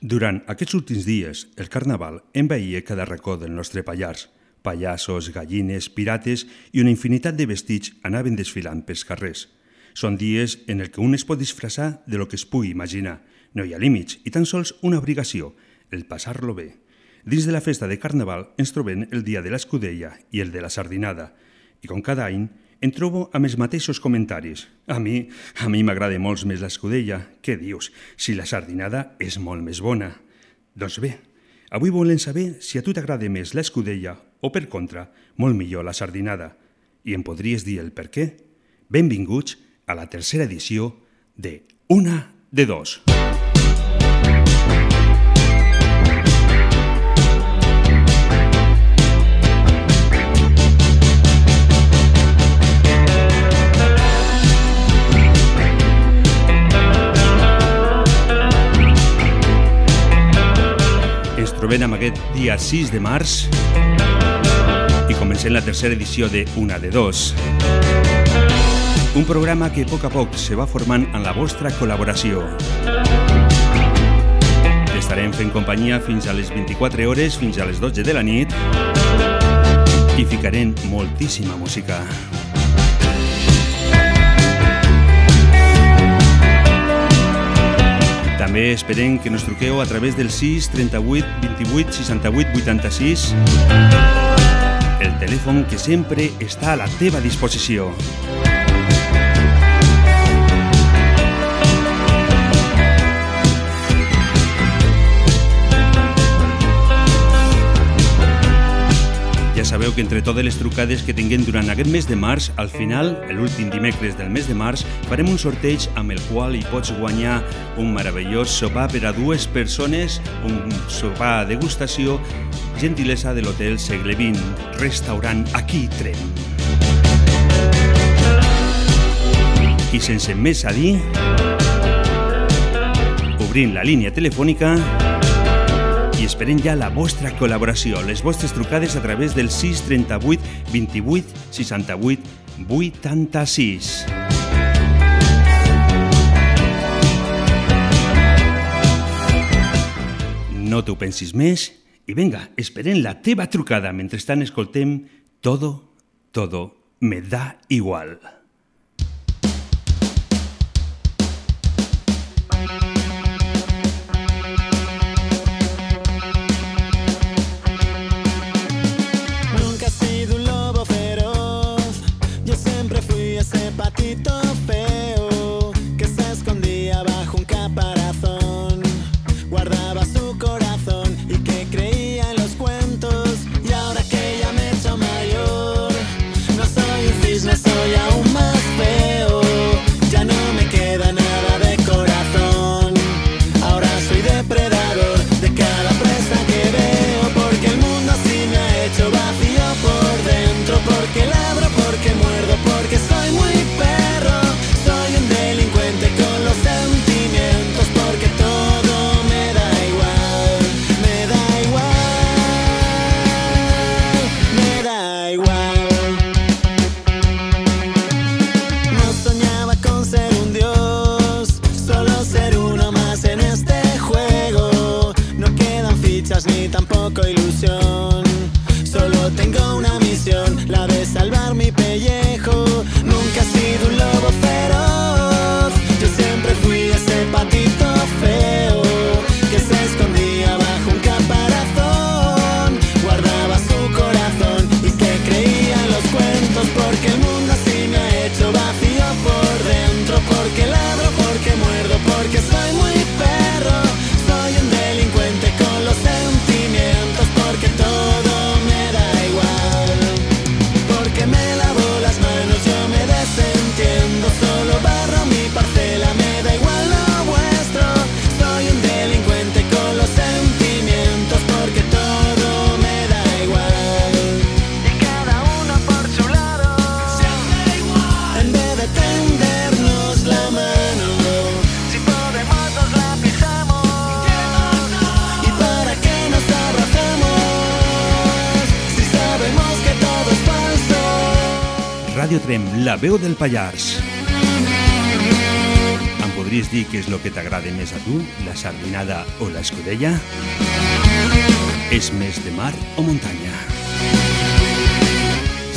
Durant aquests últims dies, el Carnaval envaïa cada racó del nostre Pallars. Pallassos, gallines, pirates i una infinitat de vestits anaven desfilant pels carrers. Són dies en el que un es pot disfressar de lo que es pugui imaginar. No hi ha límits i tan sols una obligació, el passar-lo bé. Dins de la festa de Carnaval ens trobem el dia de l'escudella i el de la sardinada. I com cada any, em trobo amb els mateixos comentaris. A mi, a mi m'agrada molt més l'escudella. Què dius? Si la sardinada és molt més bona. Doncs bé, avui volem saber si a tu t'agrada més l'escudella o, per contra, molt millor la sardinada. I em podries dir el per què? Benvinguts a la tercera edició de Una de Dos. Trobem amb aquest dia 6 de març i comencem la tercera edició de Una de Dos. Un programa que a poc a poc se va formant en la vostra col·laboració. Estarem fent companyia fins a les 24 hores, fins a les 12 de la nit i ficarem moltíssima música. També esperem que nos truqueu a través del 6 38 28 68 86 el telèfon que sempre està a la teva disposició. Sabeu que entre totes les trucades que tinguem durant aquest mes de març, al final, l'últim dimecres del mes de març, farem un sorteig amb el qual hi pots guanyar un meravellós sopar per a dues persones, un sopar degustació, gentilesa de l'hotel Segle XX, restaurant aquí Trem. I sense més a dir, obrint la línia telefònica esperem ja la vostra col·laboració, les vostres trucades a través del 638 28 68 86. No t'ho pensis més i venga, esperem la teva trucada mentre estan escoltem Todo, todo me da igual. La veu del Pallars. Em podries dir què és el que t'agrada més a tu, la sardinada o l'escudella? És més de mar o muntanya?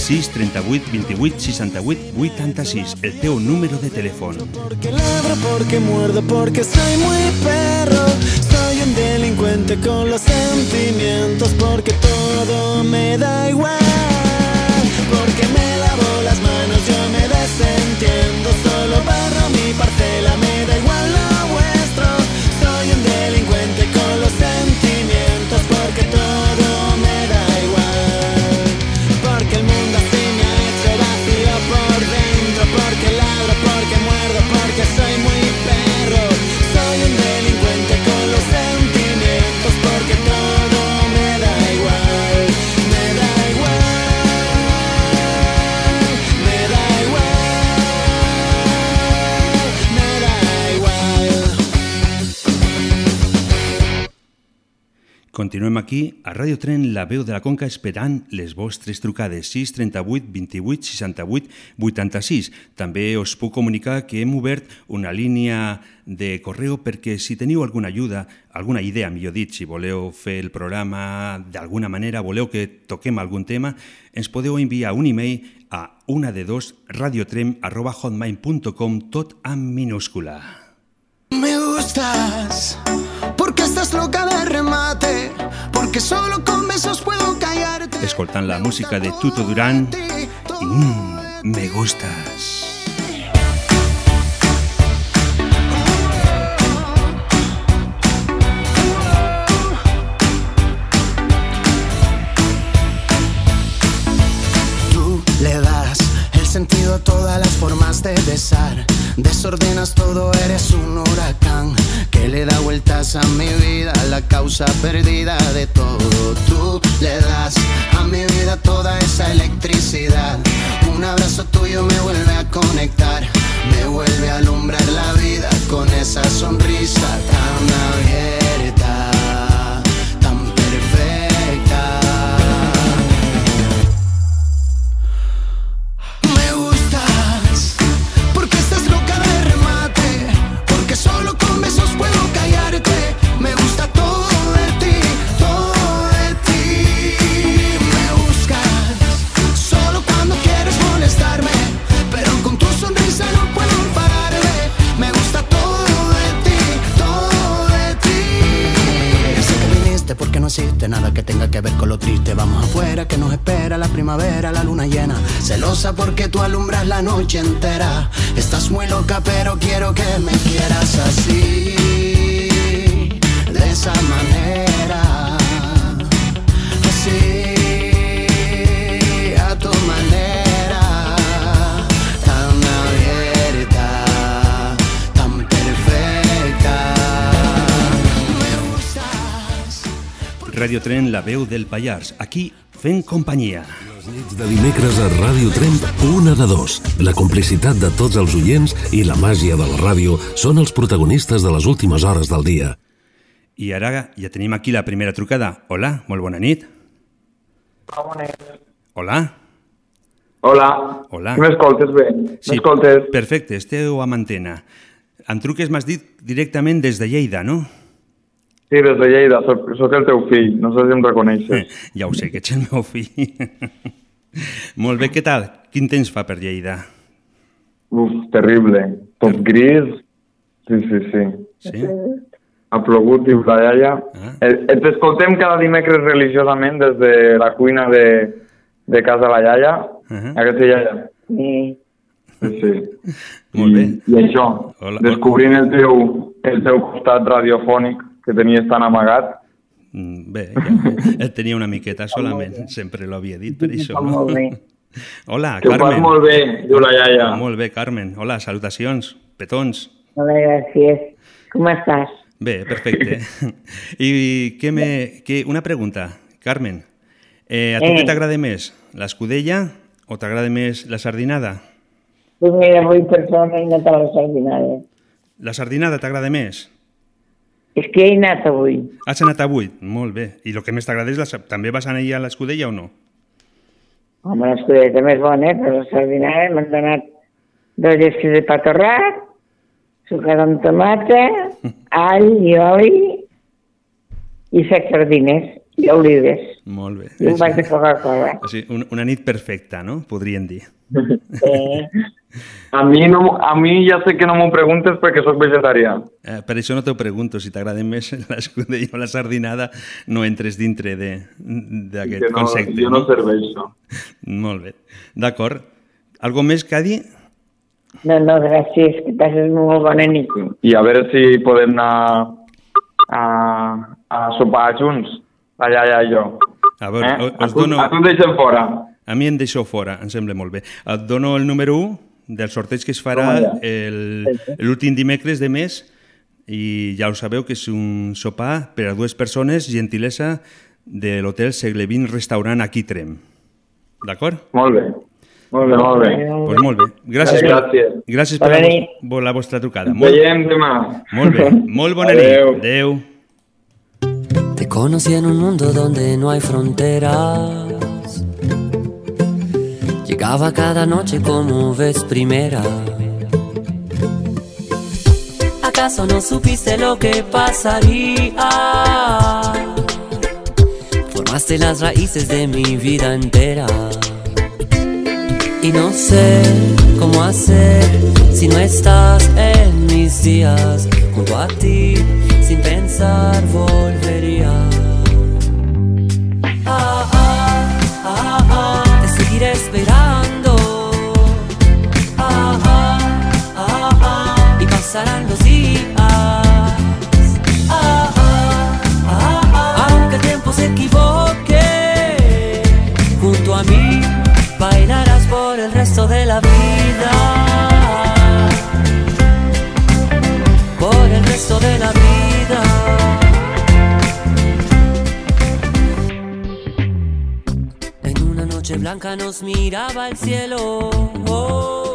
6 38 28 68 86, el teu número de telèfon. Porque ladro, porque muerdo, porque soy muy perro. Soy un delincuente con los sentimientos, porque todo me da igual. Porque me Continuem aquí a Ràdio Tren, la veu de la Conca, esperant les vostres trucades 6 38 28 68 86. També us puc comunicar que hem obert una línia de correu perquè si teniu alguna ajuda, alguna idea, millor dit, si voleu fer el programa d'alguna manera, voleu que toquem algun tema, ens podeu enviar un e-mail a una de dos radiotrem arroba tot amb minúscula. Me gustas porque estás loca de remate, porque solo con besos puedo callarte. Escoltant la música de Tuto Durán me gustas. Sentido todas las formas de besar. Desordenas todo, eres un huracán que le da vueltas a mi vida, la causa perdida de todo. Tú le das a mi vida toda esa electricidad. Un abrazo tuyo me vuelve a conectar, me vuelve a alumbrar la vida con esa sonrisa tan abierta, nada que tenga que ver con lo triste. Vamos afuera que nos espera la primavera, la luna llena. Celosa porque tú alumbras la noche entera. Estás muy loca, pero quiero que me quieras así. De esa manera. Radio Tren, la veu del Pallars. Aquí fent companyia. Les nits de dimecres a Ràdio Tremp, una de dos. La complicitat de tots els oients i la màgia de la ràdio són els protagonistes de les últimes hores del dia. I ara ja tenim aquí la primera trucada. Hola, molt bona nit. Hola. Hola. Hola. M'escoltes bé? M'escoltes? Perfecte, esteu amb antena. Em truques, m'has dit, directament des de Lleida, no? Sí, des de Lleida. Soc, soc el teu fill. No sé si em reconeixes. Ja ho sé, que ets el meu fill. Molt bé, què tal? Quin temps fa per Lleida? Uf, terrible. Tot gris. Sí, sí, sí. Sí? Ha plogut, diu la iaia. Ah. Eh, eh, T'escoltem cada dimecres religiosament des de la cuina de, de casa la iaia. Uh -huh. Aquesta iaia. Sí. Sí, sí. Molt I, bé. I això, Hola. descobrint el teu, el teu costat radiofònic que tenies tan amagat. Mm, Bé, ja, el tenia una miqueta solament, sempre l'havia dit per això. Bé. Hola, Que Carmen. molt bé, diu la iaia. Molt bé, Carmen. Hola, salutacions, petons. Hola, gràcies. Com estàs? Bé, perfecte. I què me, què, una pregunta, Carmen. Eh, a tu Eh. què t'agrada més, l'escudella o t'agrada més la sardinada? Pues mira, persona i no te la sardinada. La sardinada t'agrada més? És que he anat avui. Has anat avui? Molt bé. I el que més t'agrada és la... També vas anar a l'escudella o no? Home, l'escudeta més bona, però la sardinada m'han donat dos llesques de pa torrat, sucat amb tomata, all i oli i set sardines i olives. Molt bé. I un vaig de Coca-Cola. O sigui, un, una nit perfecta, no? Podríem dir. Sí. A mi, no, a mi ja sé que no m'ho preguntes perquè sóc vegetarià. Eh, per això no t'ho pregunto, si t'agrada més l'escudella o la sardinada, no entres dintre de- d'aquest Que no, concepte. jo no serveixo. Molt bé. D'acord. Algo més, Cadi? No, no, gràcies, que passes molt bona nit. I a veure si podem anar a, a sopar junts, iaia i jo. A veure, Eh? A, us tu, dono... a tu et deixem fora. A mi em deixeu fora, em sembla molt bé. Et dono el número 1 del sorteig que es farà l'últim dimecres de mes i ja ho sabeu que és un sopar per a dues persones, gentilesa de l'hotel Segle XX Restaurant aquí Trem. D'acord? Molt bé. Molt bé, molt bé. Pues molt bé. Gràcies, Gràcies. per, gràcies per, per la vostra trucada. Ens Molt, veiem demà. molt bé. Molt bona Adeu. nit. Adeu. Te conocí en un mundo donde no hay fronteras. Llegaba cada noche como vez primera. ¿Acaso no supiste lo que pasaría? Formaste las raíces de mi vida entera. Y no sé cómo hacer si no estás en mis días. Junto a ti, sin pensar, volvería. Blanca nos miraba el cielo. Oh,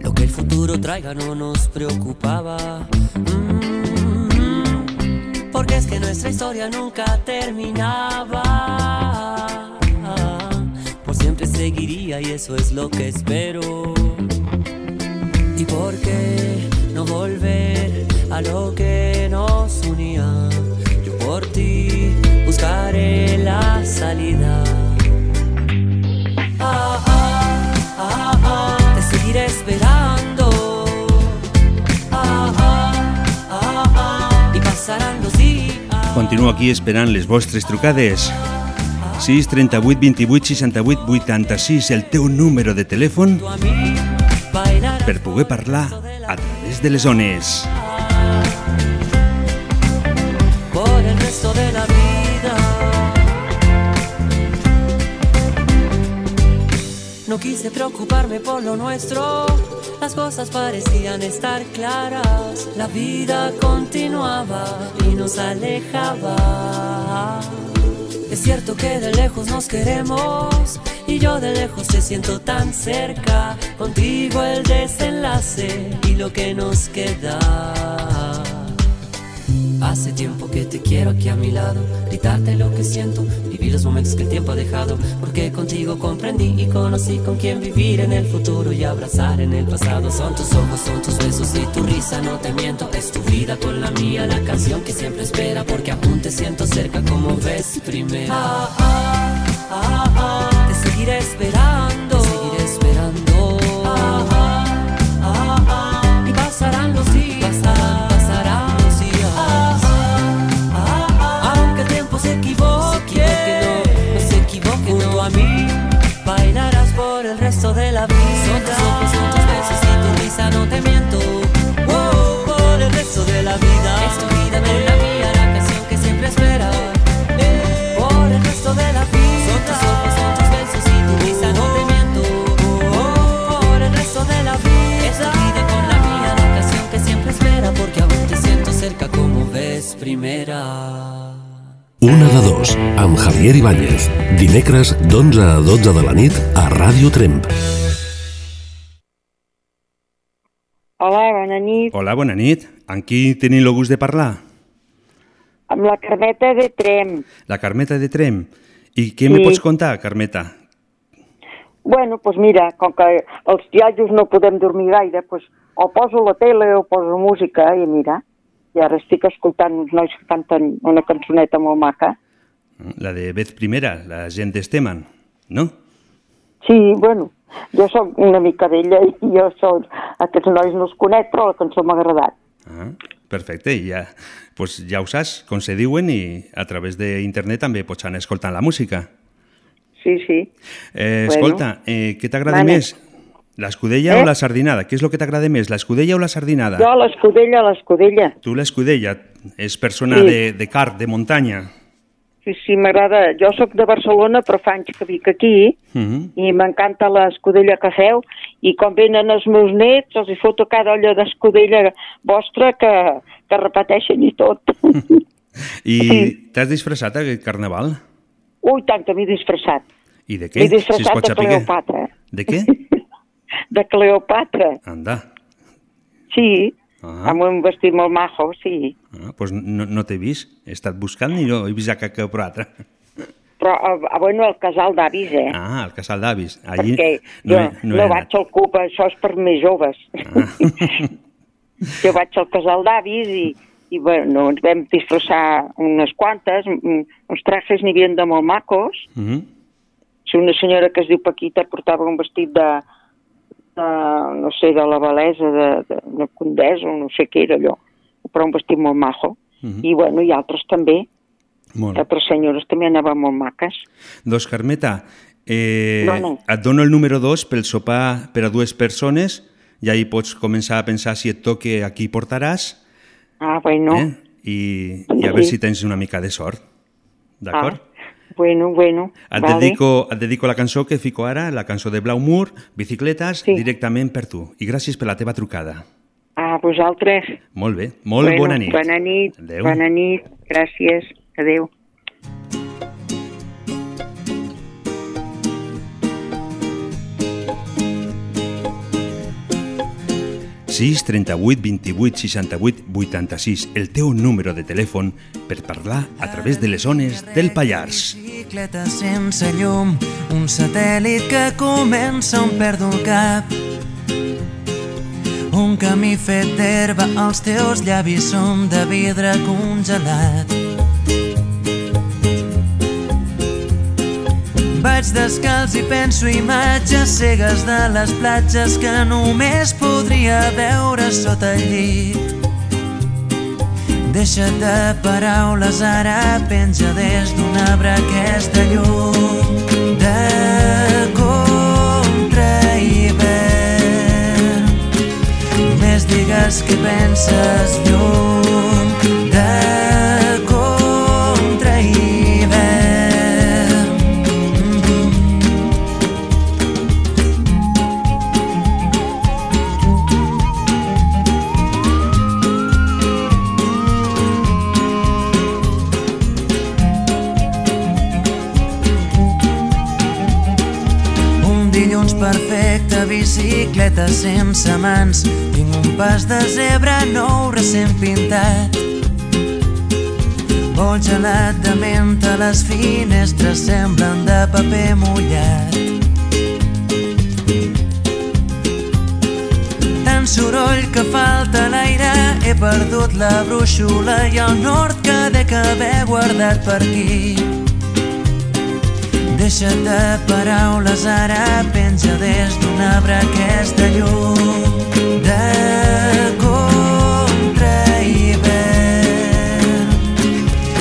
Lo que el futuro traiga no nos preocupaba. Mm, Porque es que nuestra historia nunca terminaba. Por siempre seguiría y eso es lo que espero. ¿Y por qué no volver a lo que nos unía? Yo por ti buscaré la salida. Te seguiré esperando. Y pasarán los días. Continuo aquí esperant les vostres trucades. 6 38 28 68 86, el teu número de telèfon per poder parlar a través de les zones. Quise preocuparme por lo nuestro, las cosas parecían estar claras, la vida continuaba y nos alejaba. Es cierto que de lejos nos queremos y yo de lejos te siento tan cerca, contigo el desenlace y lo que nos queda. Hace tiempo que te quiero aquí a mi lado, gritarte lo que siento, vivir los momentos que el tiempo ha dejado, porque contigo comprendí y conocí con quién vivir en el futuro y abrazar en el pasado. Son tus ojos, son tus besos y tu risa, no te miento, es tu vida con la mía, la canción que siempre espera, porque aún te siento cerca como ves primero. Ah, ah, ah, ah, te seguiré esperando, de la vida. No te. Una de dos, amb Javier Ibáñez. Dimecres d'11 a 12 de la nit a Ràdio Tremp. Hola, bona nit. Hola, bona nit. Amb qui tenim el gust de parlar? Amb la Carmeta de Trem. La Carmeta de Trem. I què me Sí. pots contar, Carmeta? Bueno, doncs mira, com que els iaios no podem dormir gaire, doncs o poso la tele o poso música i mira, i ara estic escoltant uns nois que canten una cançoneta molt maca. La de Vez Primera, la gent d'Esteman, no? Sí, bueno, jo sóc una mica d'ella i jo soc... Aquests nois no els conec, però la cançó m'ha agradat. Ah, perfecte, i ja, pues ja ho saps, com se diuen, i a través d'internet també pots anar escoltant la música. Sí, sí. Eh, Bueno. escolta, eh, què t'agrada més? L'escudella Eh? o la sardinada? Què és el que t'agrada més, l'escudella o la sardinada? Jo l'escudella, l'escudella. Tu l'escudella, és persona Sí. de, de car, de muntanya. Sí, sí, m'agrada. Jo sóc de Barcelona, però fa anys que vic aquí Uh -huh. i m'encanta l'escudella que feu i quan venen els meus nets els hi foto cada olla d'escudella vostra que, que repeteixen i tot. I Sí. t'has disfressat aquest carnaval? Ui, tant que m'he disfressat. I de què? M'he si es disfressat pot de. Cleopatra. De què? De Cleopatra, Anda. sí. Ah. Amb un vestit molt majo, sí. Ah, pues no, no t'he vist. He estat buscant i no he vist a cap altre. Però, ah, bueno, el casal d'avis, eh? Ah, el casal d'avis. Allí Perquè no, jo no, no vaig al CUP, això és per més joves. Ah. jo vaig al casal d'avis i, i bueno, ens vam disfressar unes quantes, uns trajes n'hi havia de molt macos. Uh -huh. Si una senyora que es diu Paquita portava un vestit de, de no sé, de la Valesa, de, de, de Condesa, o no sé què era allò, però un vestit molt majo. Mhm. I bueno, i altres també, Molt altres senyores també anaven molt maques. Doncs, Carmeta, eh, Dona. et dono el número 2 pel sopar per a dues persones i ahí pots començar a pensar si et toque a qui portaràs Ah, bueno. eh? I, i a veure Sí. si tens una mica de sort. D'acord? Ah, Bueno, bueno. Et, vale. dedico, et dedico la cançó que fico ara, la cançó de Blau Mur, Bicicletes, sí. directament per tu. I gràcies per la teva trucada. A vosaltres. Molt bé, molt bueno, bona nit. Bona nit, Adeu. bona nit, gràcies, adeu. 6 38 28 68 86, el teu número de telèfon per parlar a través de les ones del Pallars. Bicicleta sense llum, un satèl·lit que comença on perdo el cap. Un camí fet d'herba, els teus llavis són de vidre congelat. Vaig descalç i penso imatges cegues de les platges que només podria veure sota el llit. Deixa't de paraules, ara penja des d'un arbre aquesta llum de contra hivern. Només digues què penses llum Perfecte, bicicleta sense mans. Tinc un pas de zebra nou recent pintat. Vol gelat de menta, les finestres semblen de paper mullat. Tant soroll que falta l'aire, he perdut la brúixola i el nord que dec haver guardat per aquí. Deixa't de paraules, ara penja des d'un arbre aquesta llum de contra hivern.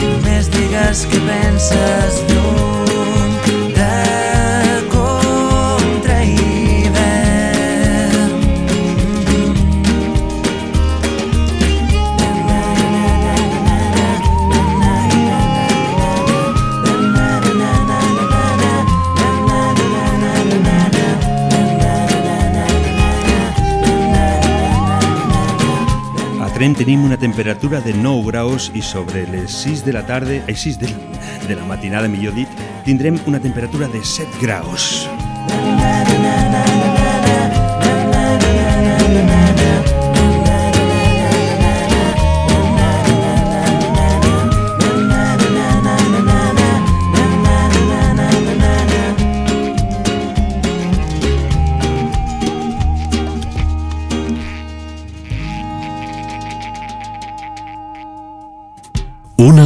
Només digues què penses llum A Trem tenim una temperatura de 9 graus i sobre les 6 de la tarda, ai, 6 de, de la matinada, millor dit, tindrem una temperatura de 7 graus.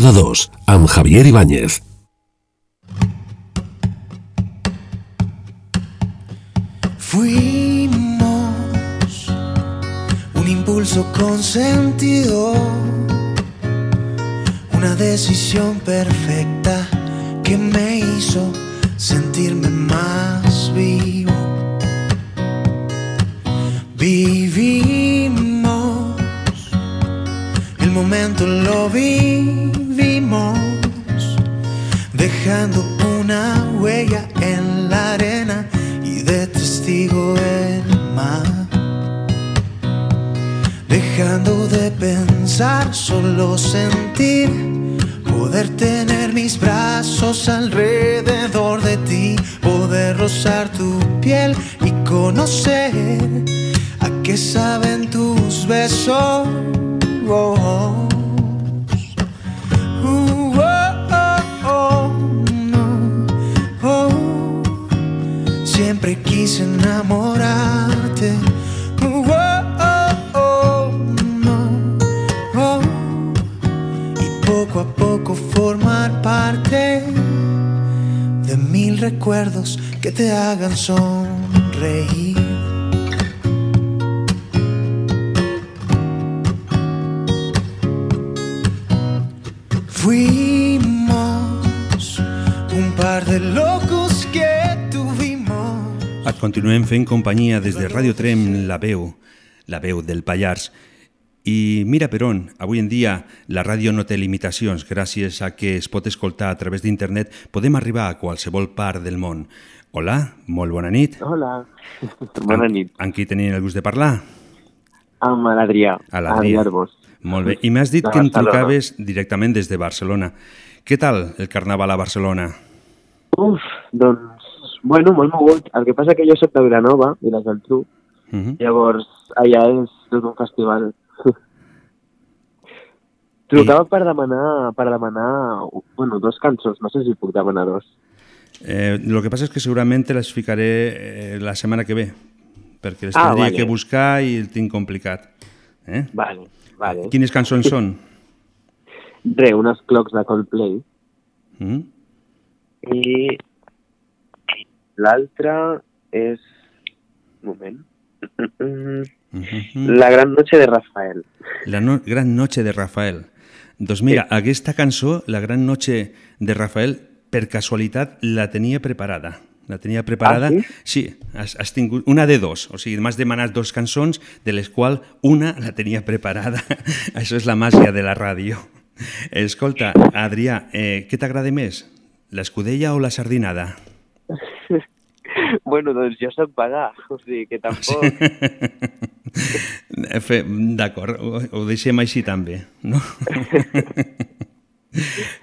De dos, amb Javier Ibáñez. Fuimos un impulso con sentido, una decisión perfecta que me hizo sentirme más vivo. Vivimos, el momento lo dejando una huella en la arena y de testigo el mar. Dejando de pensar, solo sentir, poder tener mis brazos alrededor de ti, poder rozar tu piel y conocer a qué saben tus besos. Oh, oh, quise enamorarte. No. Y poco a poco formar parte de mil recuerdos que te hagan sonreír. Fuimos un par de locos. Et continuem fent companyia des de Radio Trem, la veu, la veu del Pallars. I mira per on, avui en dia la ràdio no té limitacions. Gràcies a que es pot escoltar a través d'internet podem arribar a qualsevol part del món. Hola, molt bona nit. Hola, bona nit. Amb qui tenien el gust de parlar? Amb l'Adrià, A l'Adrià. Arbós. Molt bé. I m'has dit que em trucaves directament des de Barcelona. Què tal el carnaval a Barcelona? Uf, doncs, bueno, molt mogut. El que passa que jo soc de Vilanova, i la Geltrú, Uh -huh. llavors allà és tot un festival. Trucava per demanar, per demanar, bueno, dos cançons, no sé si puc demanar dos. Eh, lo que passa és que segurament te les ficaré eh, la setmana que ve, perquè les Ah, tindria vale. que buscar i el tinc complicat. Eh? Vale, vale. Quines cançons són? Re, unes clocs de Coldplay. Mm? I l'altra és... Un moment. Mhm. La gran noche de Rafael. La no Gran Noche de Rafael. Doncs mira, aquesta cançó, La Gran Noche de Rafael, per casualitat la tenia preparada. La tenia preparada. Ah, sí? Sí, has, has tingut una de dos. O sigui, m'has demanat dos cançons, de les quals una la tenia preparada. Això és la màgia de la ràdio. Escolta, Adrià, eh, què t'agrada més? L'escudella o la sardinada? Bueno, doncs jo sóc pagà, o sigui que tampoc... Fe- D'acord, ho, ho deixem així també, no?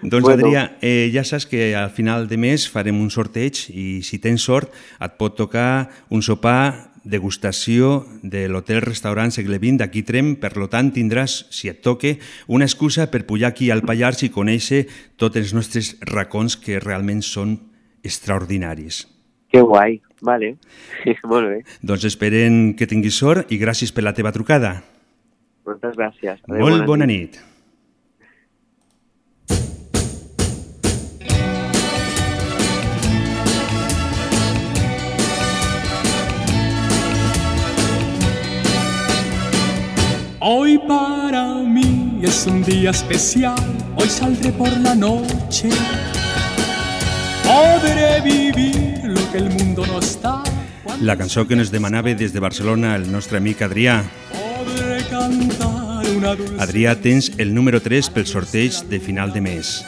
doncs, Bueno. Adrià, eh, ja saps que al final de mes farem un sorteig i si tens sort et pot tocar un sopar degustació de l'hotel-restaurant Segle XX d'aquí Trem, per lo tant tindràs, si et toque, una excusa per pujar aquí al Pallars i conèixer tots els nostres racons que realment són extraordinaris. Que guai, vale. Molt bé, Doncs esperen que tinguis sort i gràcies per la teva trucada. moltes gràcies. Adéu, Molt bona nit. Hoy para mí es un día especial, hoy saldré por la noche. Podré vivir que el mundo no está. La cançó que nos demanava des de Barcelona el nostre amic Adrià. Adrià, tens el número 3 pel sorteig de final de mes.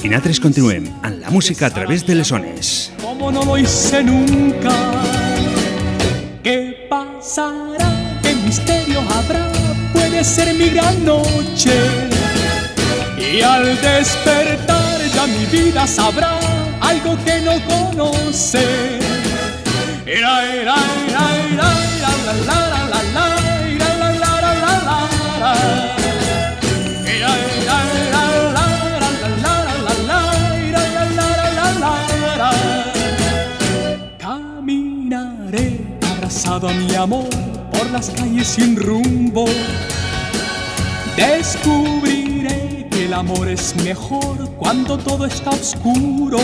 I nosaltres continuem amb la música a través de les ones. como no lo hice nunca. ¿Qué pasará? ¿Qué misterio habrá? Puede ser mi gran noche. Y al despertar ya mi vida sabrá algo que no conoce. Era, era, era, era, la, la, la, la, la, la, la, la, la, la, la. Era, la, la, la, la, la, la, la, la, la. Caminaré abrazado a mi amor por las calles sin rumbo. Descubriré que el amor es mejor cuando todo está oscuro.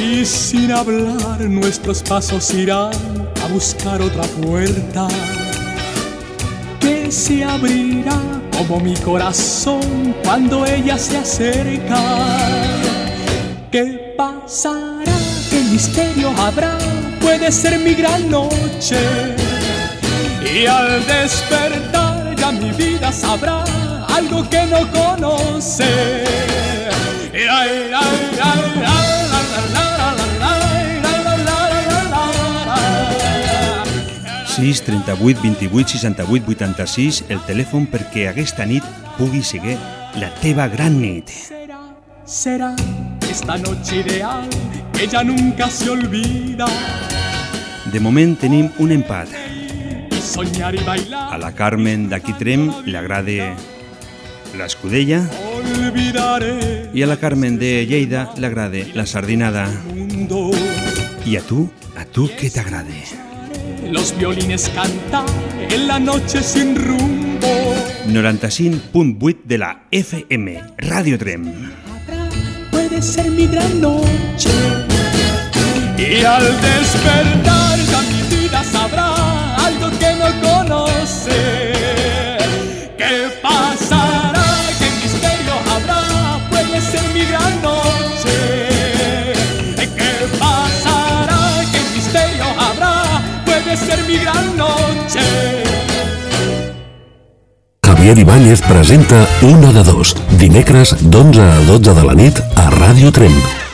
Y sin hablar nuestros pasos irán a buscar otra puerta que se abrirá como mi corazón cuando ella se acerca. ¿Qué pasará? ¿Qué misterio habrá? Puede ser mi gran noche. Y al despertar ya mi vida sabrá algo que no conoce. sis 38 28 68 86 el telèfon perquè aquesta nit pugui seguir la teva gran nit. Será, será esta noche ideal que ella nunca se olvida. De moment tenim un empat. A la Carmen d'aquí Trem li agrada l'escudella Olvidaré i a la Carmen de Lleida li agrada la sardinada. I a tu, a tu què t'agrada? Los violines cantan en la noche sin rumbo. 95.8 de la FM, Radio Trem. Puede ser mi gran noche. Y al despertar ya mi vida sabrá algo Javier Ibáñez presenta Una de dos, dimecres d'11 a 12 de la nit a Ràdio Tremp.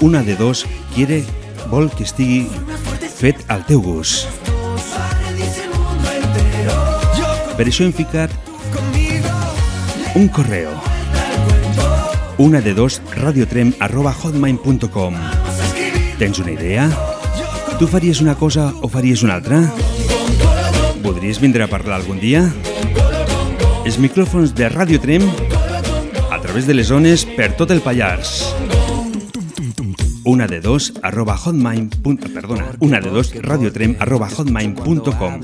Una de Dos quiere, vol que estigui fet al teu gust. Per això hem ficat un correo. Una de dos radiotrem arroba hotmail.com Tens una idea? Tu faries una cosa o faries una altra? Voldries vindre a parlar algun dia? Els micròfons de Radio Trem a través de les zones per tot el Pallars. Una de dos arroba hotmail punt, perdona, una de dos radiotrem arroba hotmail.com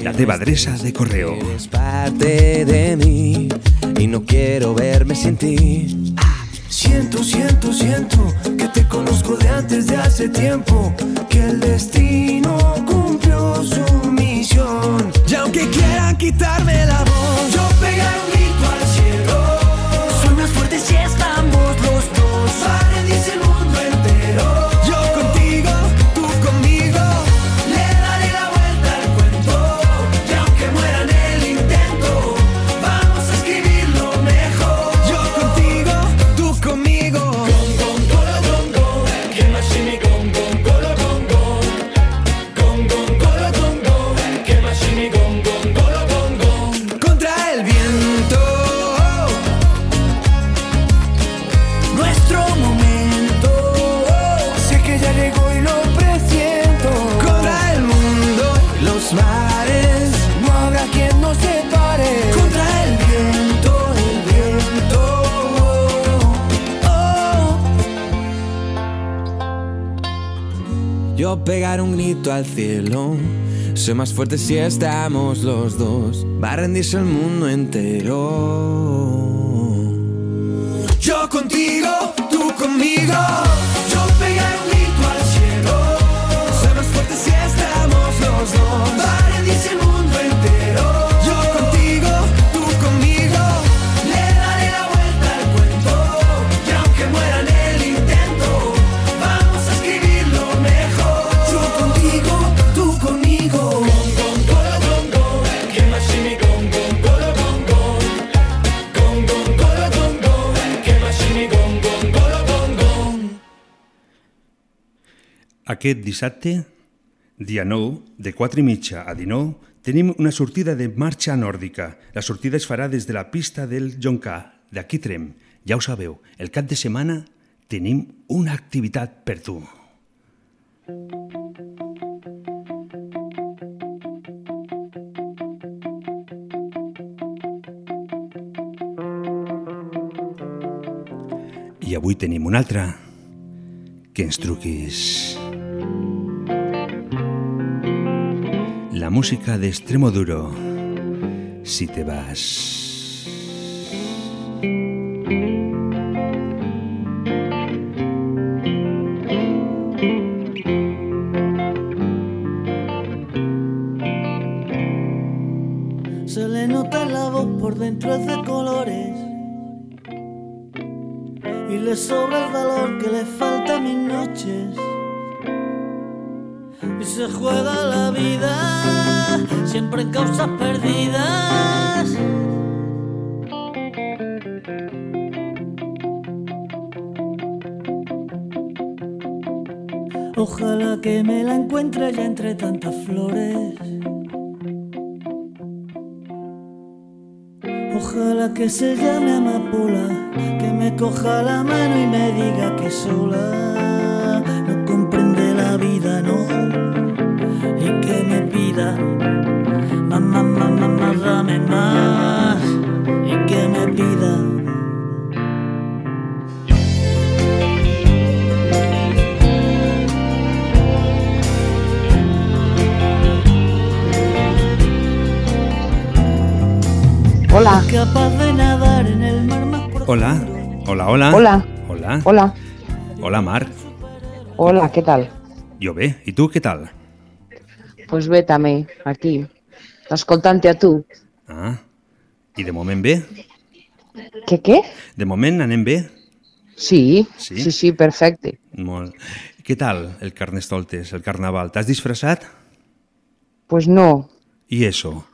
la teva de correo. Eres parte de mí y no quiero verme sin ti. Siento, siento, siento que te conozco de antes de hace tiempo. Que el destino cumplió su misión. Y aunque quieran quitarme la voz, yo pegaré un grito al cielo. Soy más fuerte si estamos los dos. Pegar un grito al cielo. Soy más fuerte si estamos los dos. Va a rendirse el mundo entero. Yo contigo, tú conmigo. Aquest dissabte, dia 9, de 4 i mitja a 19, tenim una sortida de marxa nòrdica. La sortida es farà des de la pista del Joncar, d'aquí Trem. Ja ho sabeu, el cap de setmana tenim una activitat per tu. I avui tenim una altra. Que ens truquis. Música de Extremoduro. Si te vas. Se le nota la voz por dentro es de colores y le sobra el valor que le falta a mis noches. Y se juega que se llame amapola, que me coja la mano y me diga que sola profundo. Hola, hola, hola. Hola. Hola. Hola. Hola, Marc. Hola, què tal? Jo bé, i tu què tal? Pues bé també, aquí, escoltant-te a tu. Ah, i de moment bé? Què, què? De moment anem bé? Sí, Sí? sí, sí, perfecte. Molt. Què tal el Carnestoltes, el Carnaval? T'has disfressat? Pues no, I eso?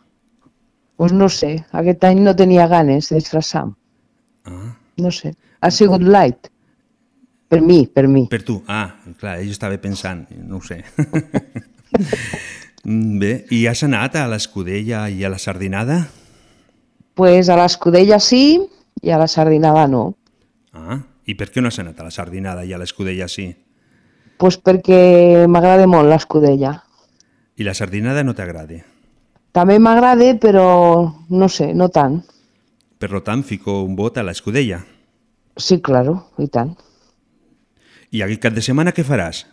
Pues no sé, aquest any no tenia ganes de disfressar. Ah. No sé, ha sigut light. Per mi, per mi. Per tu? Ah, clar, jo estava pensant, no ho sé. Mm, bé, i has anat a l'Escudella i a la Sardinada? Pues a l'escudella sí i a la sardinada no. Ah, i per què no has anat a la Sardinada i a l'Escudella sí? Pues perquè m'agrada molt l'escudella. I la Sardinada no t'agrada? També m'agrada, però no sé, no tant. Per lo tant, fico un vot a l'Escudella. Sí, claro, i tant. I aquest cap de setmana què faràs?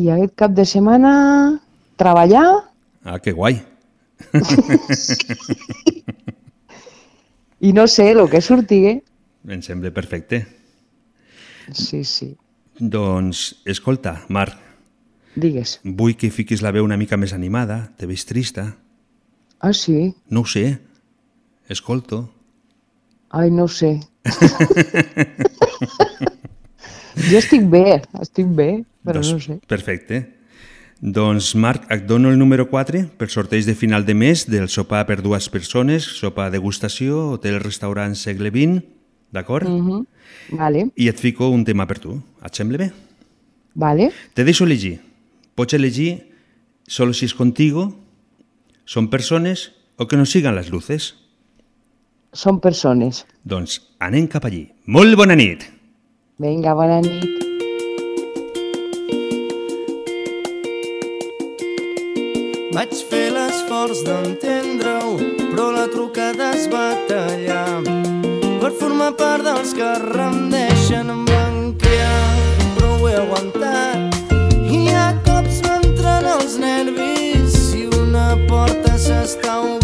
I aquest cap de setmana treballar Ah, que guai. i no sé, el que sortigui. Em sembla perfecte. Sí, sí. Doncs, escolta, Marc, Digues. vull que fiquis la veu una mica més animada. Te veig trista. Ah, sí? No ho sé. Escolto. Ai, no ho sé. jo estic bé, estic bé, però doncs, no ho sé. Perfecte. Doncs, Marc, et dono el número 4 per sorteig de final de mes del sopar per dues persones, sopar degustació, hotel-restaurant segle XX, d'acord? Mm -hmm. Vale, I et fico un tema per tu. Et sembla bé? vale. Te deixo elegir. Pots elegir solo si es contigo, son persones o que no sigan les luces. Són persones. Doncs anem cap allí. Molt bona nit! Vinga, bona nit. Vaig fer l'esforç d'entendre-ho, però la trucada es va tallar. Per formar part dels que rendeixen em van crear, però ho he aguantat. estão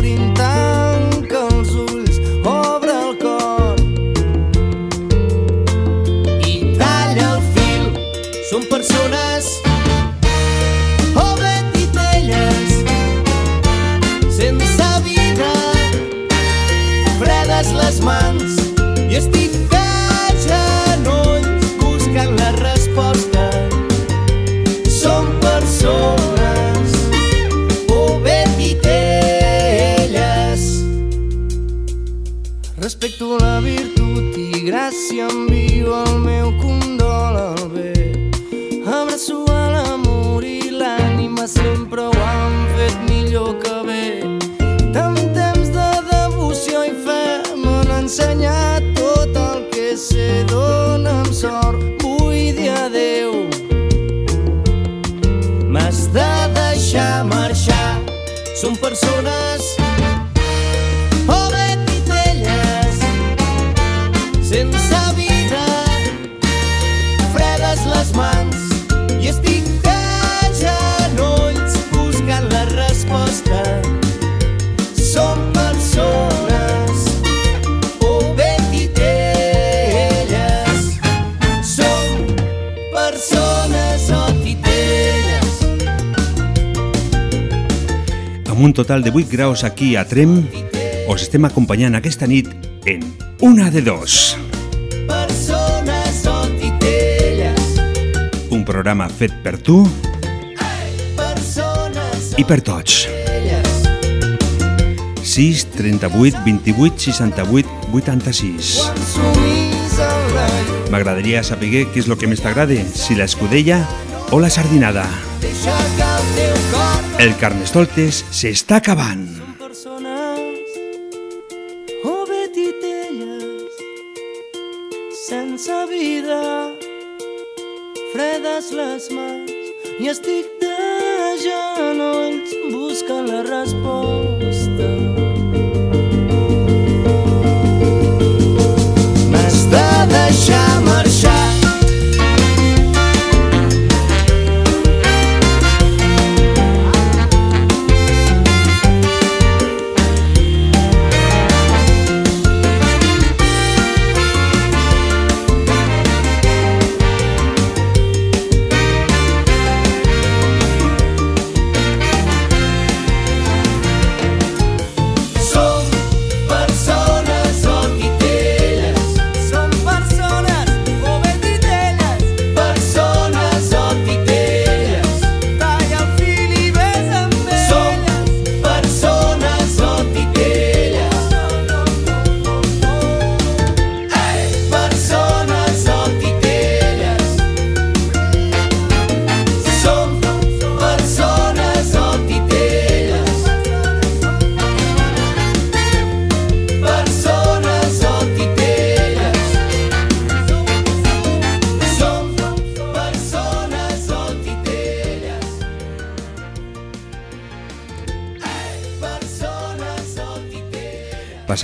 si envio el meu condol al bé. Abraço a l'amor i l'ànima sempre ho han fet millor que bé. Tant temps de devoció i fe m'han ensenyat tot el que sé. Dóna'm sort, vull dir adeu. M'has de deixar marxar, són persones un total de 8 graus aquí a Trem, us estem acompanyant aquesta nit en Una de Dos, un programa fet per tu i per tots. 6 38 28 68 86 sumís en l'aire M'agradaria saber què és el que més t'agrada, si l'escudella o la sardinada. deixa que el teu cor El Carnestoltes s'està acabant. persones o bé titelles sense vida fredes les mans i estic de genolls buscant la resposta m'has de deixar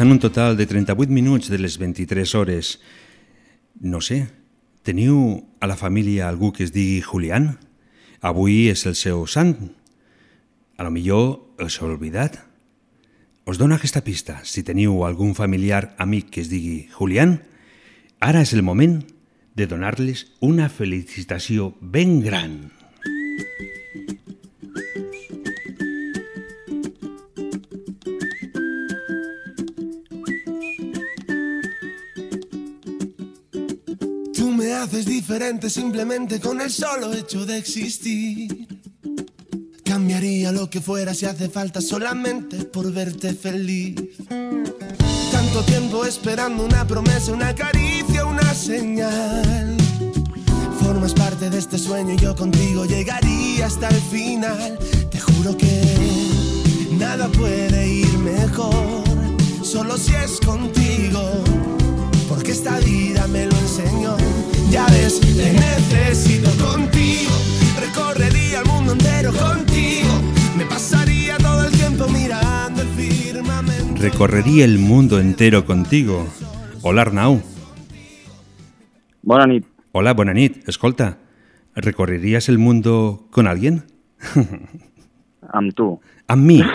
Passant un total de 38 minuts de les 23 hores. No sé, teniu a la família algú que es digui Julián? Avui és el seu sant. A lo millor els heu oblidat. Us dono aquesta pista. Si teniu algun familiar amic que es digui Julián, ara és el moment de donar-les una felicitació ben gran. Me haces diferente simplemente con el solo hecho de existir. Cambiaría lo que fuera si hace falta solamente por verte feliz. Tanto tiempo esperando una promesa, una caricia, una señal. Formas parte de este sueño y yo contigo llegaría hasta el final. Te juro que nada puede ir mejor, solo si es contigo porque esta vida me lo enseñó. Ya ves, te necesito contigo. Recorrería el mundo entero contigo. Me pasaría todo el tiempo mirando el firmamento. Recorrería el mundo entero contigo. Hola, Arnau. Bona nit. Hola, bona nit. Escolta, ¿recorrerías el mundo con alguien? Amb tu. Amb mi?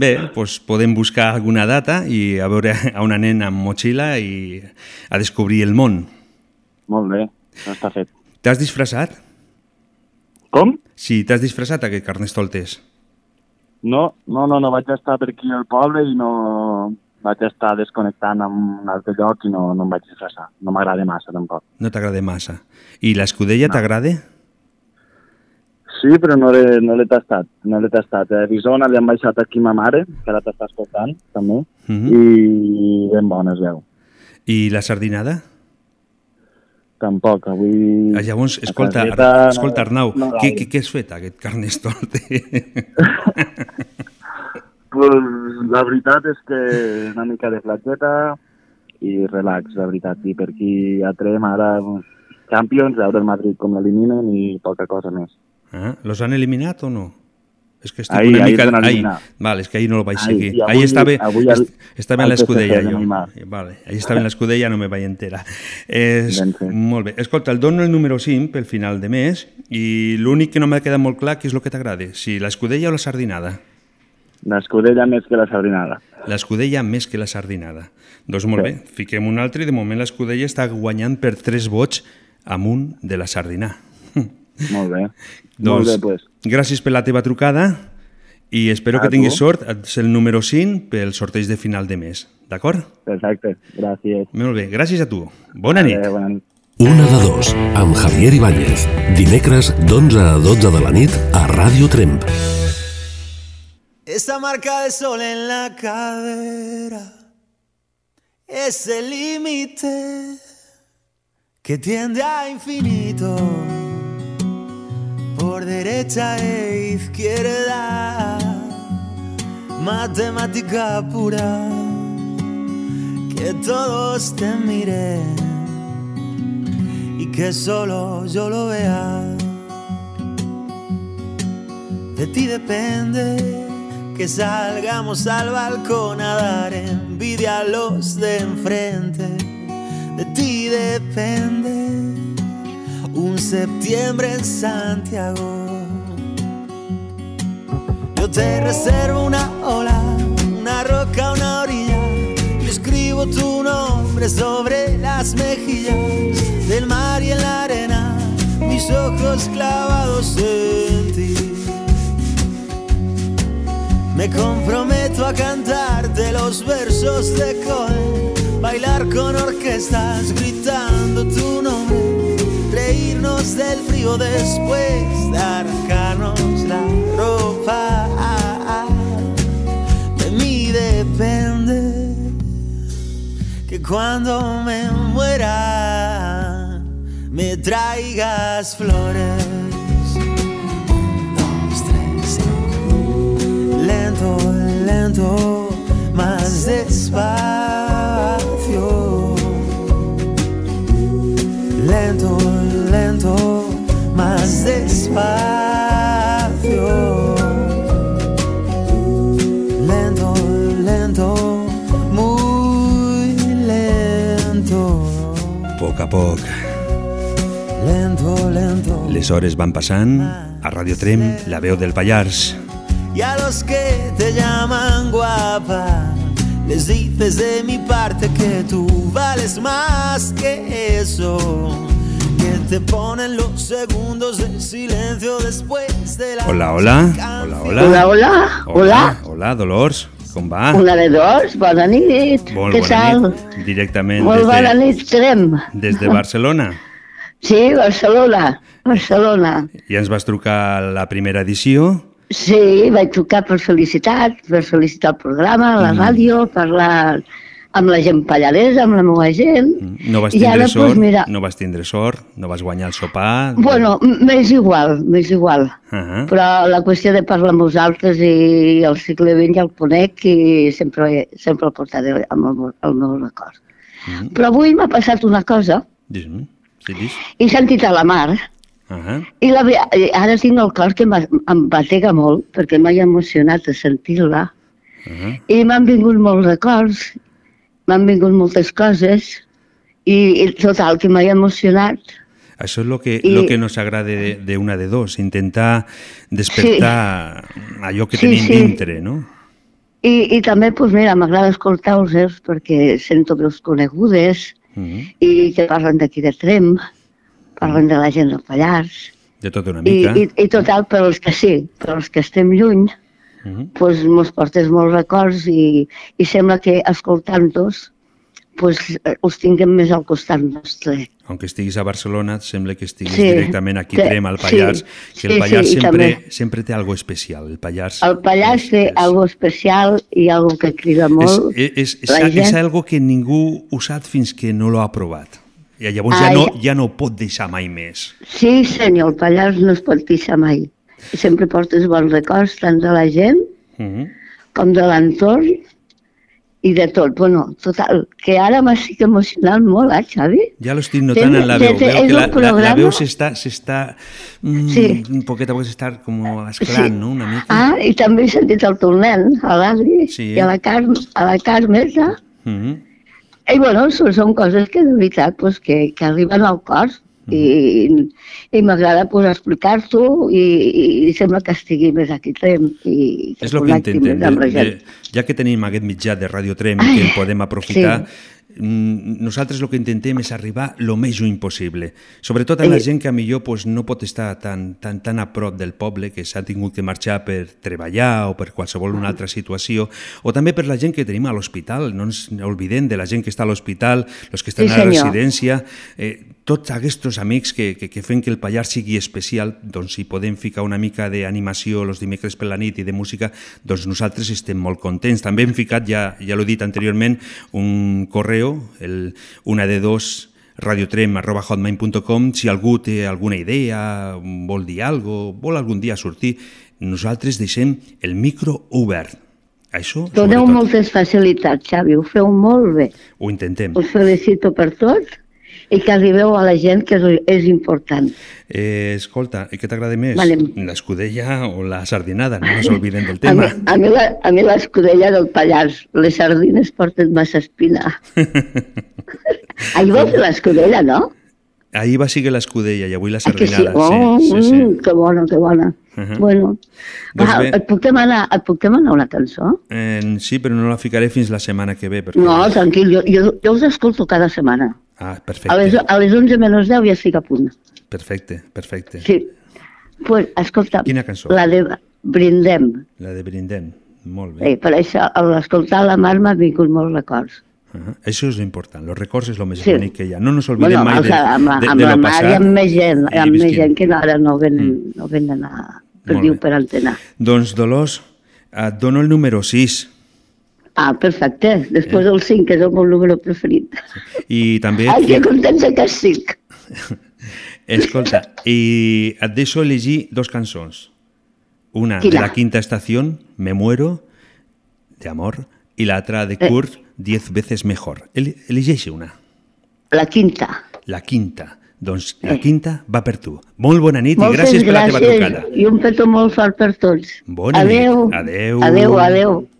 Bé, doncs podem buscar alguna data i a veure a una nena amb motxilla i a descobrir el món. Molt bé, no està fet. T'has disfressat? Com? Sí, t'has disfressat aquest Carnestoltes. No, no, no, no vaig estar per aquí al poble i no vaig estar desconnectant en un altre lloc i no, no em vaig disfressar. No m'agrada massa, tampoc. No t'agrada massa. I l'escudella no. t'agrada? Sí, però no l'he no tastat, no l'he tastat. A Arizona li han baixat aquí ma mare, que ara t'està escoltant, també, Mhm. mm -hmm. i ben bona es veu. I la sardinada? Tampoc, avui... Ah, llavors, escolta, Ar no- escolta Arnau, no què, gaire. què, què has fet aquest Carnestolte? Pues, la veritat és que una mica de platgeta i relax, la veritat. I per aquí a Trem ara Champions, veure el Madrid com l'eliminen i poca cosa més. Ah, los han eliminat o no? És que estic Ahir- una mica... Ahir, dinar. val, és que ahir no el vaig Ahir, seguir. ahir estava, avui est- estava en l'escudella, jo. Vale, ahir estava en l'escudella, no me vaig enterar. És, molt bé. Escolta, el dono el número 5 pel final de mes i l'únic que no m'ha quedat molt clar què és el que t'agrada, si l'escudella o la sardinada. L'escudella més que la sardinada. L'escudella més que la sardinada. Doncs molt Sí. bé, fiquem un altre i de moment l'escudella està guanyant per 3 vots amunt de la sardina. Molt bé. Doncs, Molt bé, pues. gràcies per la teva trucada i espero A que tinguis tu. sort. Ets el número 5 pel sorteig de final de mes. D'acord? Perfecte, gràcies. Molt bé, gràcies a tu. Bona nit. Adéu, bona nit. Una de dos, amb Javier Ibáñez. Dimecres d'11 a 12 de la nit a Ràdio Tremp. Esa marca de sol en la cadera, ese límite que tiende a infinito por derecha e izquierda, matemática pura, que todos te miren y que solo yo lo vea. De ti depende que salgamos al balcón a dar envidia a los de enfrente. De ti depende un septiembre en Santiago. Yo te reservo una ola, una roca, una orilla. Y escribo tu nombre sobre las mejillas del mar y en la arena. Mis ojos clavados en ti. Me comprometo a cantarte los versos de Cohen, bailar con orquestas gritando tu nombre, reírnos del frío después de arrancarnos la ropa. De mí depende que cuando me muera me traigas flores. Dos, lento, lento, más despacio. Lento, lento, más despacio. Lento, lento, muy lento. Poc a poc. Lento, lento. Les hores van passant. A Radio Trem, la veu del Pallars. Y a los que te llaman guapa, les dices de mi parte que tú vales más que eso. Que te ponen los segundos de silencio después de la Hola, hola. Hola, hola. Hola, hola, hola. Hola, Dolors. Com va? Una de dos, bona nit. Molt Què bona tal? nit. Directament Molt des bona de, nit, Trem. des de Barcelona. Sí, Barcelona, Barcelona. I ens vas trucar la primera edició. Sí, vaig trucar per felicitat, per felicitar el programa, la Mm. ràdio, parlar amb la gent pallaresa, amb la meva gent. No vas I tindre ara, sort, doncs, mira, no vas tindre sort, no vas guanyar el sopar. bueno, m'és igual, m'és igual. Uh -huh. Però la qüestió de parlar amb vosaltres i el segle XX ja el conec i sempre, sempre el portaré amb el, el meu record. Mhm. Però avui m'ha passat una cosa, Dis-me, sí, dis. he sentit a la mar Uh -huh. i la, ara tinc el cor que em batega molt perquè m'ha emocionat a sentir-la Uh -huh. i m'han vingut molts records, m'han vingut moltes coses i, i total, que m'ha emocionat. Això és el que, I- lo que nos agrada de, de una de dos, intentar despertar allò que Sí, tenim sí. dintre, no? I, i també, doncs mira, m'agrada escoltar-vos perquè sento veus conegudes Uh -huh. i que parlen d'aquí de Trem, parlen de la gent del Pallars, De tot una i, mica. i, i total, per als que sí, per als que estem lluny, Uh -huh. doncs mos portes molts records i, i sembla que escoltant-los doncs, eh, us tinguem més al costat nostre. Aunque estiguis a Barcelona, sembla que estiguis Sí, directament aquí que- Trem, al Pallars, sí, que el sí, Pallars sí, sempre, també. sempre té algo especial. El Pallars El Pallars té algo especial i algo que crida és, molt. és, és, és, la és gent. algo que ningú ho sap fins que no l'ha provat. I llavors Ah, ja, no, ja. ja no pot deixar mai més. Sí, senyor, el Pallars no es pot deixar mai. I sempre portes bons records tant de la gent Uh -huh. com de l'entorn i de tot. Bueno, total, que ara m'estic emocionant molt, eh, Xavi? Ja lo estic notant en la veu. Veu que la, la, la veu s'està s'està mm, Sí. un poquet a vegades està com esclant, no? Una mica. Ah, i també he sentit el teu nen, a l'Adri, Sí. i a la, Carme, a la Carme, ja. Mhm. I bueno, són, són coses que de veritat pues, que, que arriben al cor i, i m'agrada pues, explicar-t'ho i, i, sembla que estigui més aquí temps i que És el que intentem. De, de, ja que tenim aquest mitjà de Radio Trem Ai, que el podem aprofitar, sí. Mm, nosaltres el que intentem és arribar el més lluny possible. Sobretot a la Eh. gent que a millor pues, no pot estar tan, tan, tan a prop del poble, que s'ha tingut que marxar per treballar o per qualsevol una altra situació, o també per la gent que tenim a l'hospital. No ens oblidem de la gent que està a l'hospital, els que estan Sí, a la residència, eh, tots aquests amics que, que, que fem que el Pallars sigui especial, doncs si podem ficar una mica d'animació els dimecres per la nit i de música, doncs nosaltres estem molt contents. També hem ficat, ja, ja l'he dit anteriorment, un correu, el, una de dos radiotrem arroba hotmail.com si algú té alguna idea, vol dir alguna cosa, vol algun dia sortir, nosaltres deixem el micro obert. Això Doneu moltes facilitats, Xavi, ho feu molt bé. ho intentem. Us felicito per tot i que arribeu a la gent, que és, és important. Eh, escolta, i què t'agrada més? Vale. L'escudella o la sardinada? No ens oblidem del tema. a mi, la, a mi l'escudella del Pallars, les sardines porten massa espina. Ahir va fer l'escudella, no? Ahir va seguir l'escudella i avui la Ah, que sí? sardinada. Oh, sí, sí, sí. mm, que bona, que bona. Ahà. Bueno, Doncs va, bé. et, puc demanar, et puc demanar una cançó? Eh, sí, però no la ficaré fins la setmana que ve. Perquè... No, tranquil, jo, jo, jo us escolto cada setmana. Ah, A perfecte, les, a les 11 menys 10 ja estic a punt. perfecte, perfecte. Sí. Pues, escolta, Quina cançó? la de Brindem. La de Brindem, molt bé. Eh, per això, al escoltar la mar m'ha vingut molts records. Uh Això és l'important, els records és el més Sí. bonic que hi ha. No ens oblidem mai o de, sigui, amb, la- de, amb de la mar i passat. amb més gent, i amb més gent que ara no venen, no venen a, per diu per. Doncs, Dolors, et dono el número 6 Ah, perfecte. Després Eh. el 5, que és el meu número preferit. i també... Ai, que contenta que estic. Escolta, i et deixo elegir dos cançons. Una de Quina? la quinta estación, Me muero, de amor, i l'altra de Eh. Kurt, Diez veces mejor. El, elegeix una. La quinta. La quinta. Doncs la quinta va per tu. Molt bona nit Moltes i gràcies per la teva gràcies trucada. I un petó molt fort per tots. Bona adeu. nit. Adeu. Adeu, adeu. Pido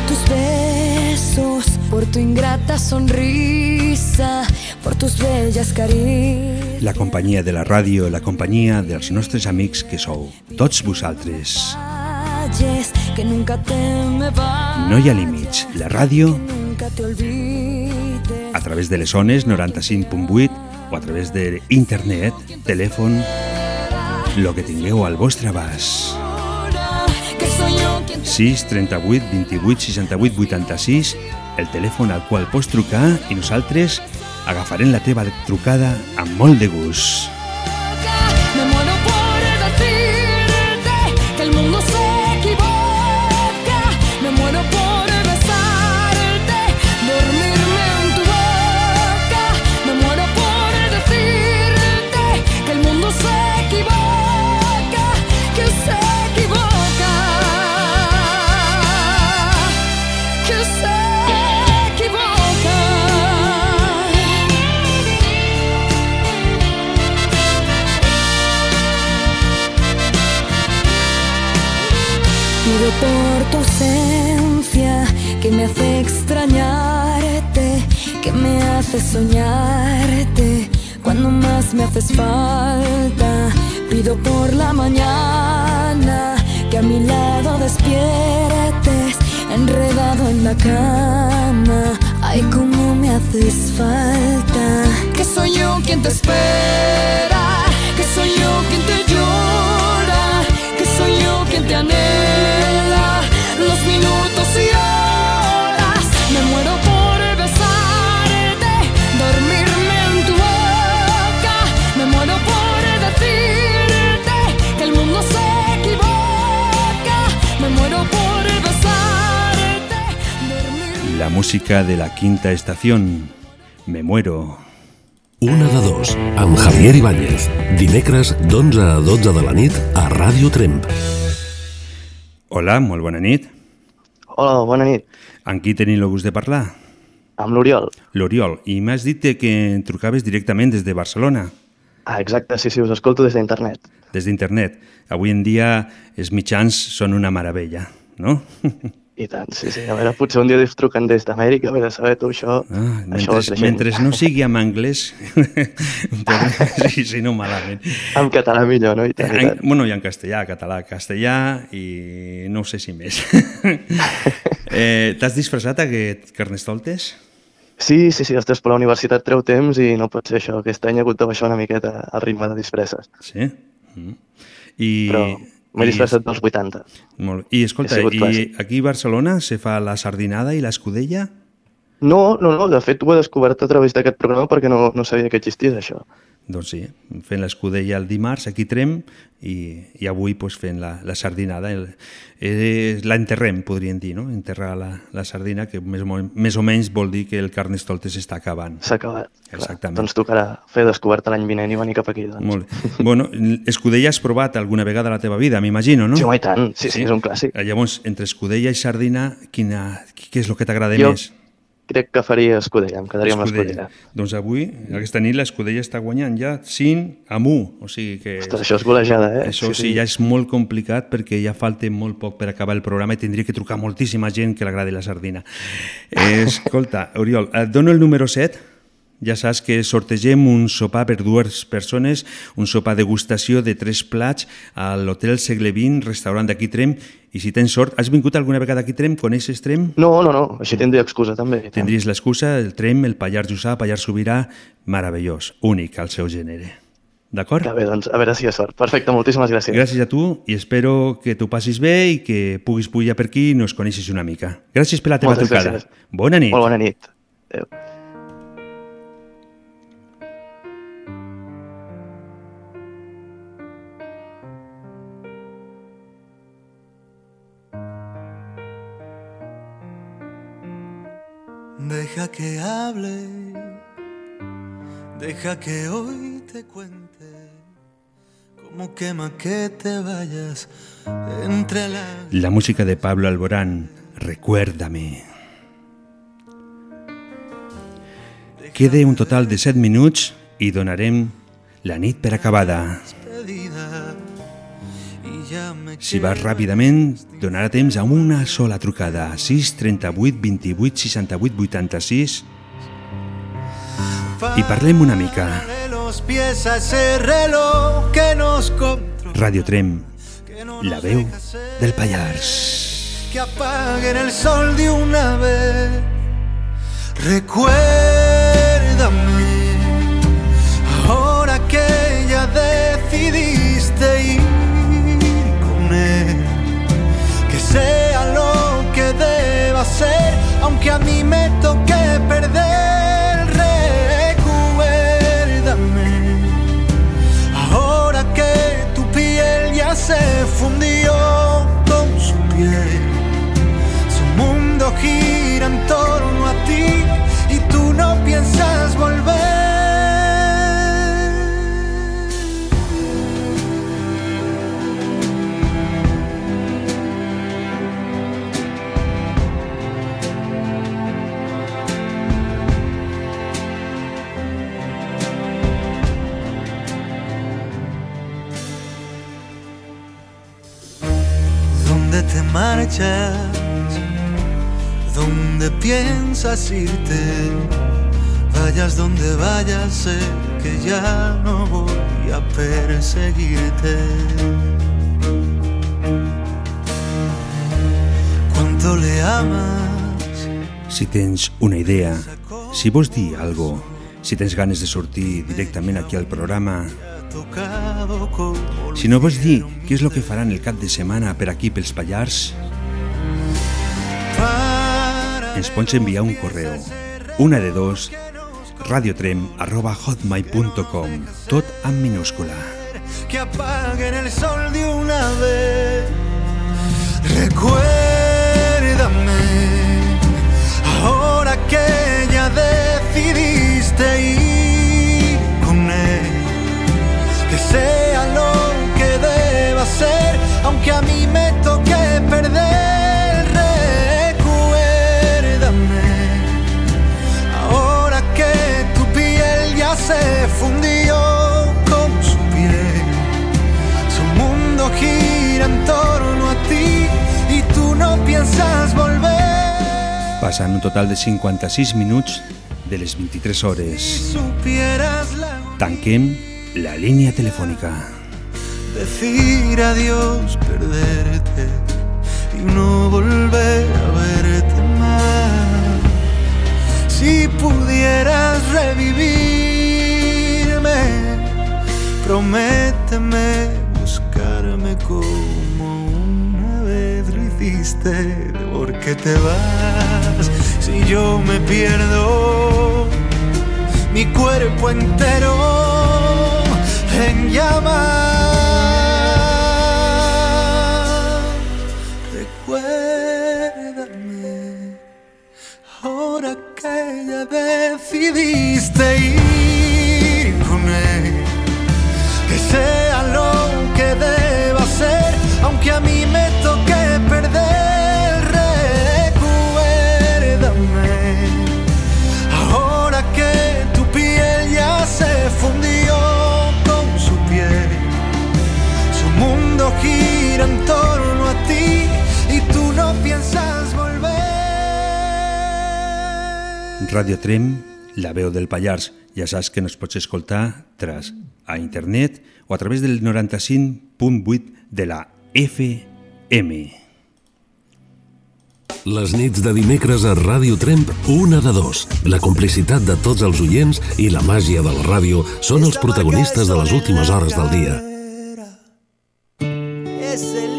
por tus besos, por tu ingrata sonrisa, por tus bellas caricias. La companyia de la ràdio, la companyia dels nostres amics que sou tots vosaltres. Que nunca te me No hi ha límits. La ràdio, a través de les ones 95.8 o a través de internet, telèfon, lo que tingueu al vostre abast. 6 38 28 68 86 el telèfon al qual pots trucar i nosaltres agafarem la teva trucada amb molt de gust. Hace soñarte cuando más me haces falta. Pido por la mañana que a mi lado despiertes, enredado en la cama. Ay, cómo me haces falta. Que soy yo quien te espera, que soy yo quien te llora, que soy yo quien te anhela. La música de la quinta estación. Me muero. Una de dos, amb Javier Ibáñez. Dimecres d'11 a 12 de la nit a Ràdio Tremp. Hola, molt bona nit. Hola, bona nit. Amb qui tenim el gust de parlar? Amb l'Oriol. L'Oriol. I m'has dit que em trucaves directament des de Barcelona. Ah, exacte, sí, sí, us escolto des d'internet. Des d'internet. Avui en dia els mitjans són una meravella, no? I tant, sí, sí. A veure, potser un dia us truquen des d'Amèrica, a veure, saber tu això... Ah, això mentre, mentre no sigui en anglès, sí, sí, no malament. En català millor, no? I tant, i En, tant. bueno, i en castellà, català, castellà i no sé si més. eh, T'has disfressat aquest carnestoltes? Sí, sí, sí, ostres, per la universitat treu temps i no pot ser això. Aquest any he hagut de baixar una miqueta al ritme de disfresses. Sí? Mm. I, Però m'he disfressat dels 80. Molt. I escolta, i clàssic. aquí a Barcelona se fa la sardinada i l'escudella? No, no, no, de fet ho he descobert a través d'aquest programa perquè no, no sabia que existís això. Doncs sí, fent l'escudella el dimarts aquí Trem i, i avui pues, fent la, la sardinada. El, eh, L'enterrem, podríem dir, no? Enterrar la, la sardina, que més o, més o menys vol dir que el carnestoltes s'està acabant. S'ha acabat. clar. Exactament. Doncs tocarà fer descoberta l'any vinent i venir cap aquí. Doncs. Molt bé. Bueno, escudella has provat alguna vegada a la teva vida, m'imagino, no? Sí, home, i tant. Sí, sí, és un clàssic. Llavors, entre escudella i sardina, quina, què és el que t'agrada Jo més? Crec que faria escudella, em quedaria amb l'escudella. Doncs avui, aquesta nit, l'escudella està guanyant ja 5 a 1. O sigui que... Ostres, això és golejada, eh? Això sí, Sí, sí, ja és molt complicat perquè ja falta molt poc per acabar el programa i tindria que trucar moltíssima gent que l'agradi la sardina. Eh, escolta, Oriol, et dono el número 7. Ja saps que sortegem un sopar per dues persones, un sopar degustació de tres plats a l'Hotel Segle XX, restaurant d'aquí Trem, i si tens sort, has vingut alguna vegada aquí Trem? Coneixes Trem? No, no, no, així tindria excusa també. Tindries l'excusa, el Trem, el Pallars Jussà, Pallars Sobirà, meravellós, únic al seu gènere. D'acord? Bé, doncs a veure si hi ha sort. Perfecte, moltíssimes gràcies. Gràcies a tu i espero que t'ho passis bé i que puguis pujar per aquí i nos coneixis una mica. Gràcies per la teva Moltes trucada. gràcies. Bona nit. Molt bona nit. Adéu. Deja que hable, deja que hoy te cuente cómo quema que te vayas entre la... La música de Pablo Alborán, Recuérdame. Queda un total de 7 minuts i donarem la nit per acabada. Si vas ràpidament, donarà temps a una sola trucada. 6 38 28 68 86 i parlem una mica. Radio Trem, la veu del Pallars. que apaguen el sol de una vez. Recuérdame, ahora que ya decidiste ir sea lo que deba ser, aunque a mí me toque perder. Marchas? ¿Dónde piensas irte? Vayas donde vayas, sé que ya no voy a perseguirte. ¿Cuánto le amas? Si tens una idea, si vols dir algo, si tens ganes de sortir directament aquí al programa, si no vols dir què és el que faran el cap de setmana per aquí pels Pallars, Sponge envía un correo. Una de dos, radiotrem.hotmail.com, tot en minúscula. Que apaguen el sol de una vez. Recuérdame, ahora que ya decidiste ir con él, que sea lo que deba ser, aunque a mí me toque perder. Fundió con su piel. Su mundo gira en torno a ti y tú no piensas volver. Passen un total de 56 minuts de les 23 hores. Tanquem la línia telefònica. decir adiós, perderte y no volver a verte más. Si pudieras revivirme, prométeme buscarme como una vez lo hiciste. ¿Por qué te vas si yo me pierdo? Mi cuerpo entero en llamas. Recuérdame, ahora que ya decidiste ir deba ser, aunque a mí me toque perder. Recuérdame, ahora que tu piel ya se fundió con su piel. Su mundo gira en torno a ti y tú no piensas volver. Radio Trem, la veu del Pallars. Ja saps que nos pots escoltar tras a internet o a través del 95.8 de la FM. Les nits de dimecres a Ràdio Tremp, una de dos. La complicitat de tots els oients i la màgia de la ràdio són els protagonistes de les últimes hores del dia. Ese límite.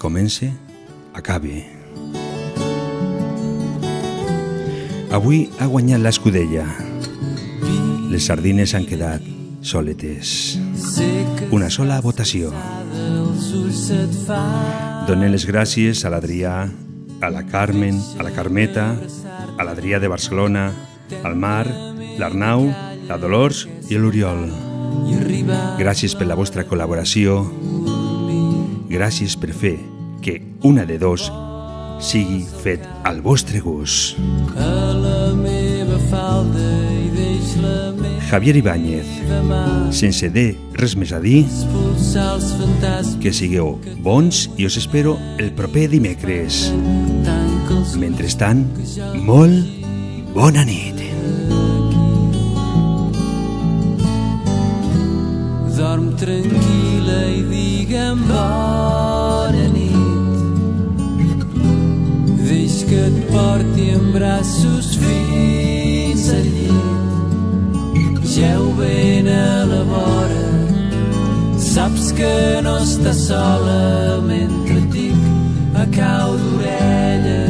Comence, acabe. Avui ha guanyat l'escudella. Les sardines han quedat soletes. Una sola votació. Donem les gràcies a l'Adrià, a la Carmen, a la Carmeta, a l'Adrià de Barcelona, al Mar, l'Arnau, la Dolors i l'Oriol. Gràcies per la vostra col·laboració. Gràcies per fer que una de dos sigui fet al vostre gust. Javier Ibáñez, sense dir res més a dir, que sigueu bons i us espero el proper dimecres. Mentrestant, molt bona nit. Dorm tranquil·la i digue'm bona nit. Deix que et porti en braços fins al llit. Geu ben a la vora, saps que no estàs sola mentre et dic a cau d'orella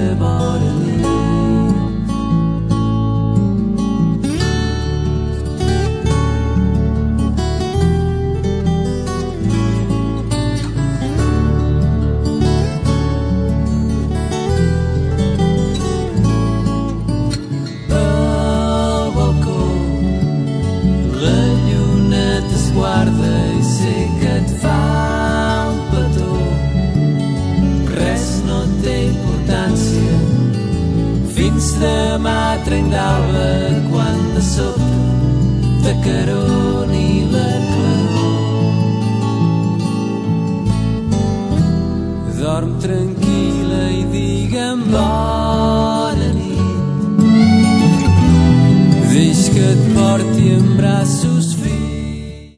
demà trenc d'alba quan de sobte de caron i la claror. Dorm tranquil·la i digue'm bona nit. Deix que et porti en braç